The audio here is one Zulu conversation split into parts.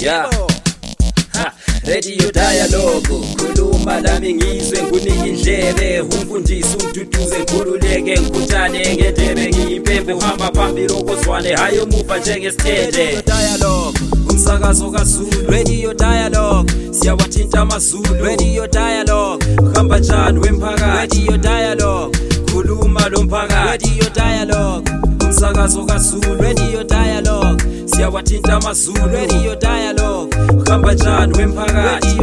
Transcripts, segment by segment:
yeah Ha, radio dialogue khuluma lami ngizwe ngunike indlebe umfundisi unduduze ngikhululeke ngikhuthane ngendebe ngiyimpembe uhamba phambili okozwane hayi umuva njengesithende dialogue umsakazo kaZulu. Radio dialogue siyawathinta amazulu. Radio dialogue uhamba njani wemphakathi? Radio dialogue khuluma lo mphakathi. Radio dialogue umsakazo kaZulu. Radio dialogue siyawathinta amazulu. Radio dialogue uhamba njani wemphakathi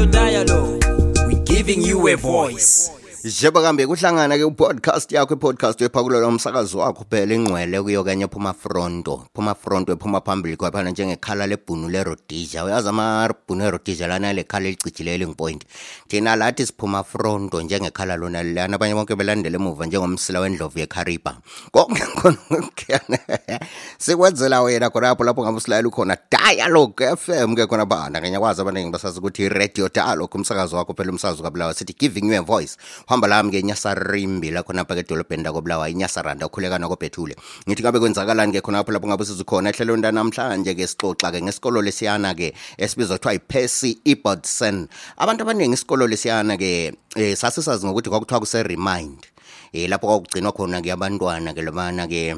we giving you a voice Jeba kambe kuhlangana ke upodcast yakho ipodcast ephakulo lomsakazo wakho. Phela ingcwele kuyo kanye phuma fronto phuma fronto ephuma phambili kwaphana njengekhala lebhunu lerodija uyazi amabhunu erodija lana lekhala elicijile elingipoint thina lathi siphuma fronto njengekhala lona lana. Abanye bonke belandele emuva njengomsila wendlovu yekhariba. Konke khona kuyana sikwenzela wena khonapho lapho ngabe usilayela ukhona dialogue FM ke khona bana. Ngiyakwazi abaningi basazi ukuthi radio dialogue umsakazo wakho phela umsakazo kabulawa sithi giving you a voice uhamba lami ke nyasarimbi la khonapha ke edolobheni lakobulawa inyasaranda ukhulekana kobhethule ngithi ngabe kwenzakalani ke khonapho lapho ngabe sizikhona ehlelweni lanamhlanje ke sixoxa ke ngesikolo lesiyana ke esibizwa kuthiwa iPercy Ibbotson. Abantu abaningi isikolo lesiyana ke eh, sasisazi ngokuthi kwakuthiwa kuse remind eh lapho kwakugcinwa khona ke abantwana ke labana ke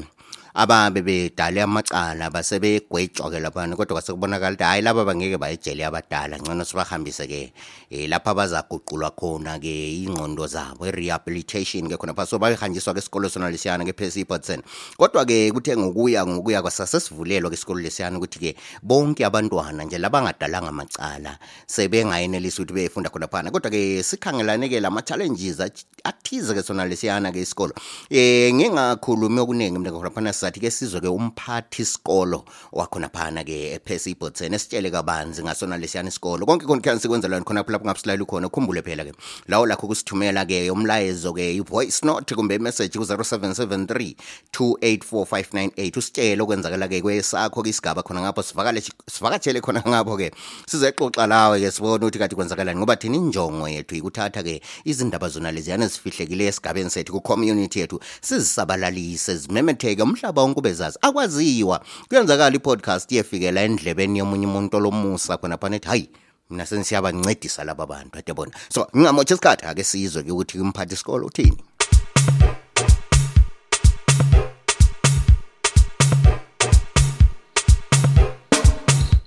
ababe bedale amacala basebegwetshwa ke laphana kodwa kwase kubonakala ukuthi hayi laba bangeke bayejele abadala ngcono sibahambise ke um lapha bazaguqulwa khona ke ingqondo zabo i-rehabilitation ke khona phaso bayihanjiswa ke isikolo sona lesiyana ke phesi Patson kodwa ke kuthe ngokuya ngokuya kwasasesivulelwa ke isikolo lesiyana ukuthi ke bonke abantwana nje labangadalanga amacala sebengayenelisa ukuthi befunda khona phana. Kodwa ke sikhangelane ke lama challenges athize ke sona lesiyana ke isikolo. Eh ngingakhulumi okuningi mina khona phana sizathi ke sizwe ke umphathi isikolo wakhona phana ke ephesi ibotsen esitshele kabanzi ngasona lesiyana isikolo. Konke konke kuyani sikwenzelwa khona lapho ngapsilayela khona? Ukhumbule phela ke. Lawo lakho kusithumela ke umlayezo ke i-voice note kumbe i-message ku-0773 284598 usitshele okwenzakala ke kwesakho ke isigaba khona ngapho sivakatshele khona ngapho ke. Sizexoxa lawe ke sibone ukuthi kathi kwenzakalani ngoba thina injongo yethu ikuthatha ke izindaba zona leziyana ezifihlekile esigabeni sethu ku-community yethu. Sizisabalalise zimemetheke umhlaba wonke ubezazi akwaziwa. Kuyenzakala i-podcast yefikela endlebeni yomunye umuntu olomusa khona phana ethi hayi mina senisiyabancedisa laba bantu. Ade bona. So ngingamotsha isikhathi ake sizwe ke ukuthi umphathi isikolo uthini.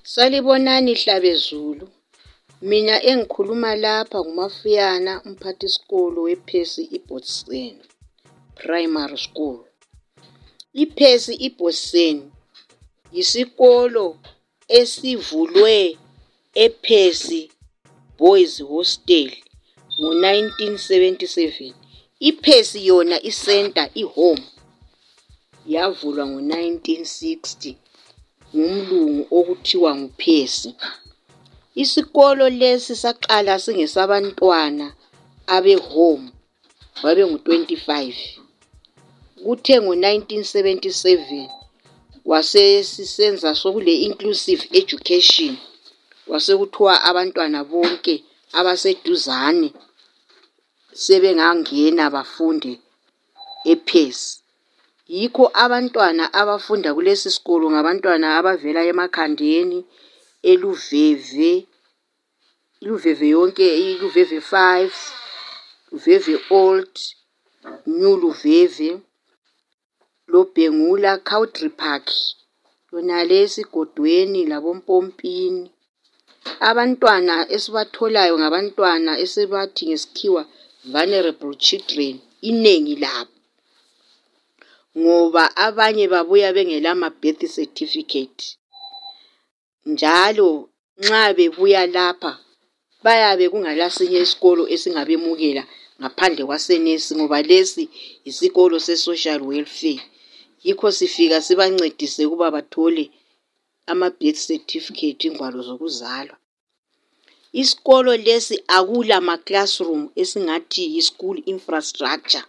Salibonani Hlabezulu. Mina engikhuluma lapha ngumafiyana umphathisikolo wePercy Ibbotson Primary School. iPercy Ibbotson yisikolo esivulwe ePercy Boys Hostel ngo-1977. iPercy yona isenta ihome yavulwa ngo-1960 ngumlungu okuthiwa nguPercy. Isikolo lesi saqala singesabantwana abehome babengu-25. Kuthe ngo-1977 kwasesisenza sokule inclusive education kwasekuthiwa abantwana bonke abaseduzane sebengangena bafunde ePercy. Yikho abantwana abafunda kulesi sikolo ngabantwana abavela emakhandeni eluveve iluveve yonke iluveve 5 uveve old new luveve lobhengula Cowdrey Park yona lesigodweni labompompini. Abantwana esibatholayo ngabantwana esibathi ngesikhiwa vulnerable children iningi labo. Ngoba abanye babuya bengelama birth certificate. Njalo nxa bebuya lapha bayabe kungalasinye isikolo esingabemukela ngaphandle kwasenesi ngoba lesi yisikolo se-social welfare. Yikho sifika sibancedise ukuba bathole ama-birth certificate ingwalo zokuzalwa. Isikolo lesi akula ma-classroom esingathi yi-school infrastructure.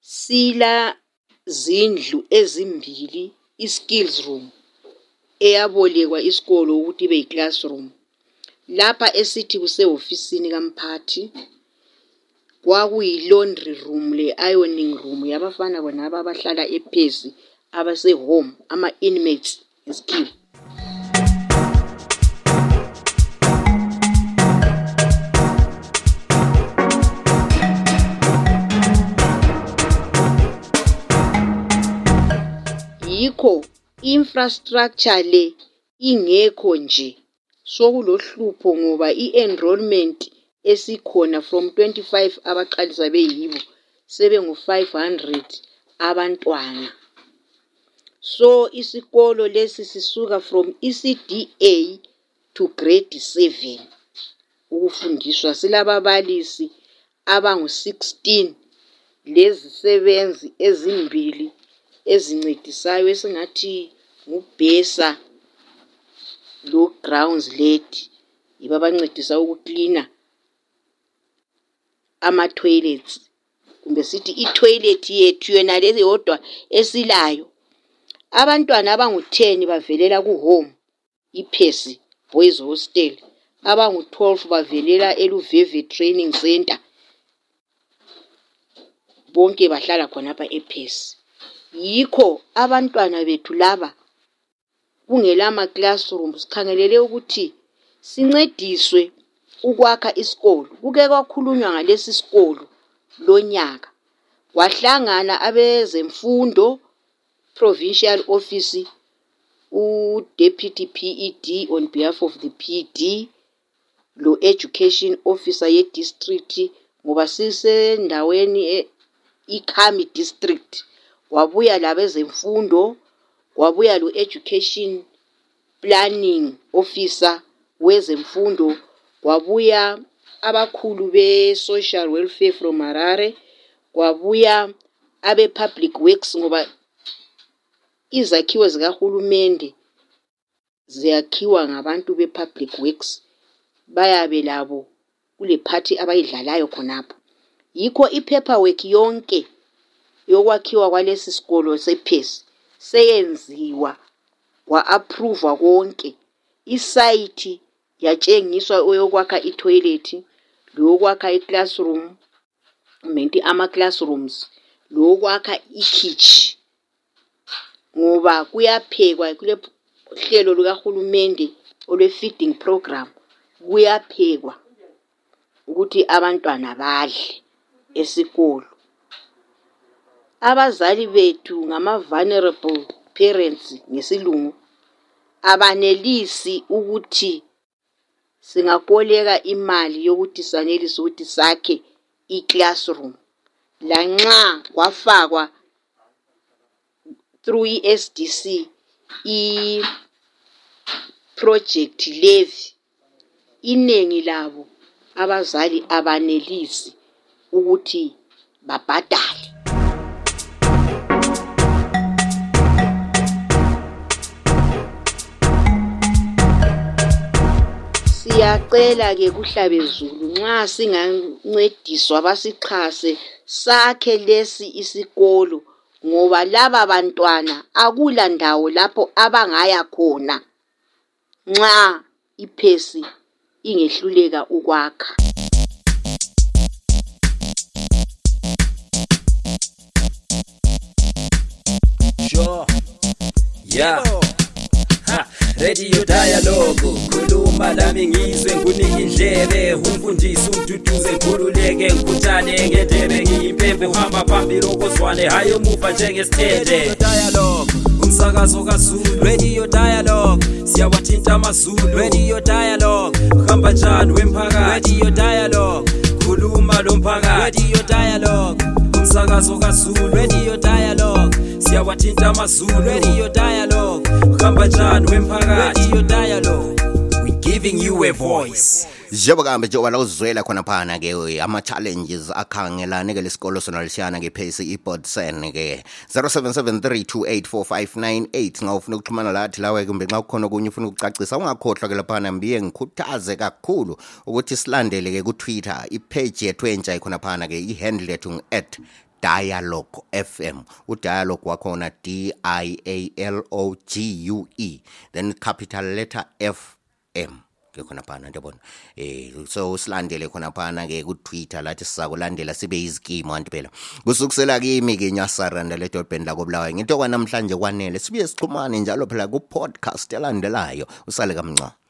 Sila zindlu ezimbili i-skills room eyabolekwa isikolo ukuthi ibe yi-classroom. Lapha esithi kusehofisini kamphathi. kwakuyi-laundry room le-ironing room yabafana bonaba abahlala ephezu abase-home ama-inmates ngesikhiwa. Yikho infrastructure le ingekho nje sokulohlupho ngoba i-enrollment esikhona from 25 abaqalisa beyibo sebengu-500 abantwana. So isikolo lesi sisuka from ECDA to grade 7 ukufundiswa. Silababalisi abangu-16 lezisebenzi ezimbili ezincedisayo esingathi ngubhesa lo-grounds lady yibo abancedisa ukuklina ama-toilets kumbe sithi i-toilet yethu yona lezi yodwa esilayo. Abantwana abangu-10 bavelela ku-home iphesi boys hostel. Abangu-12 bavelela eluveve training center bonke bahlala khonapha ephesi yikho abantwana bethu laba kungelama-classroom sikhangelele ukuthi sincediswe ukwakha isikolo. Kuke kwakhulunywa ngalesi sikolo lonyaka. Wahlangana abezemfundo provincial office u-deputy ped on behalf of the pd lo-education officer ye-district ngoba sisendaweni e- ikhami district. Wabuya labezemfundo wabuya lo-education planning officer wezemfundo kwabuya abakhulu be-social welfare from harare kwabuya abe-public works ngoba izakhiwo zikahulumende ziyakhiwa ngabantu be-public works bayabe labo kule phathi abayidlalayo khonapho. Yikho i-paperwork yonke yokwakhiwa kwalesi sikolo sephesi seyenziwa kwa-appruvwa konke. Isayithi yatshengiswa eyokwakha ithoyilethi loyokwakha iclassroom menti ama-classrooms lowokwakha ikhitshi ngoba kuyaphekwa kule hlelo lukahulumende olwe-feeding program kuyaphekwa ukuthi abantwana badle esikolo. Abazali bethu ngama-vulnerable parents ngesilungu abanelisi ukuthi singakoleka imali yokuthi sanelise ukuthi sakhe i-classroom. Lanxa kwafakwa through i-SDC i-project levy iningi labo abazali abanelisi ukuthi babhadale. Siyacela ke kuhlabezulu nxa singancediswa basixhase sakhe lesi isikolo ngoba laba bantwana akula ndawo lapho abangaya khona nxa iphesi ingehluleka ukwakha Sure. Yeah. Ha, radio dialogue lami ngizwe ngunike indlebe umfundisi umduduze ngikhululeke ngikhuthane ngendebe. Ngiyimpembe uhamba phambili okozwane hayi umuva njengesithende. Dialogue. Umsakazo kaZulu. Radio dialogue. Siyawathinta amazulu. Radio dialogue. Hamba njani wemphakathi? Radio dialogue. Khuluma lo mphakathi. Radio dialogue. Umsakazo kaZulu. Radio dialogue. Siyawathinta amazulu. Radio dialogue. Hamba njani wemphakathi? Radio dialogue. Giving you a voice. Njengoba njengoba la uzwela khona phana ke ama-challenges akhangelane ke lesikolo sona lisiyana ke phase i-bodsen ke 0773284598 nga ufuna ukuxhumana lathi lawe kumbe nxa kukhona okunye ufuna ukucacisa ungakhohlwa ke laphana mbiye ngikhuthaze kakhulu ukuthi silandele ke kutwitter ipage yethu entsha ikhona phana ke ihandle yethu ngu-at dialogue fm udialogue wakhona d i a l o g u e then capital letter f m ke khona phana ndiyabona. Eh so usilandele khonaphana ke kutwitter lathi sizakulandela sibe yizikimo kanti phela kusukusela kimi ke nyasara ledolbheni lakobulawayo ngento kwanamhlanje kwanele. Sibuye sixhumane njalo phela ku-podcast elandelayo. Usale kamncane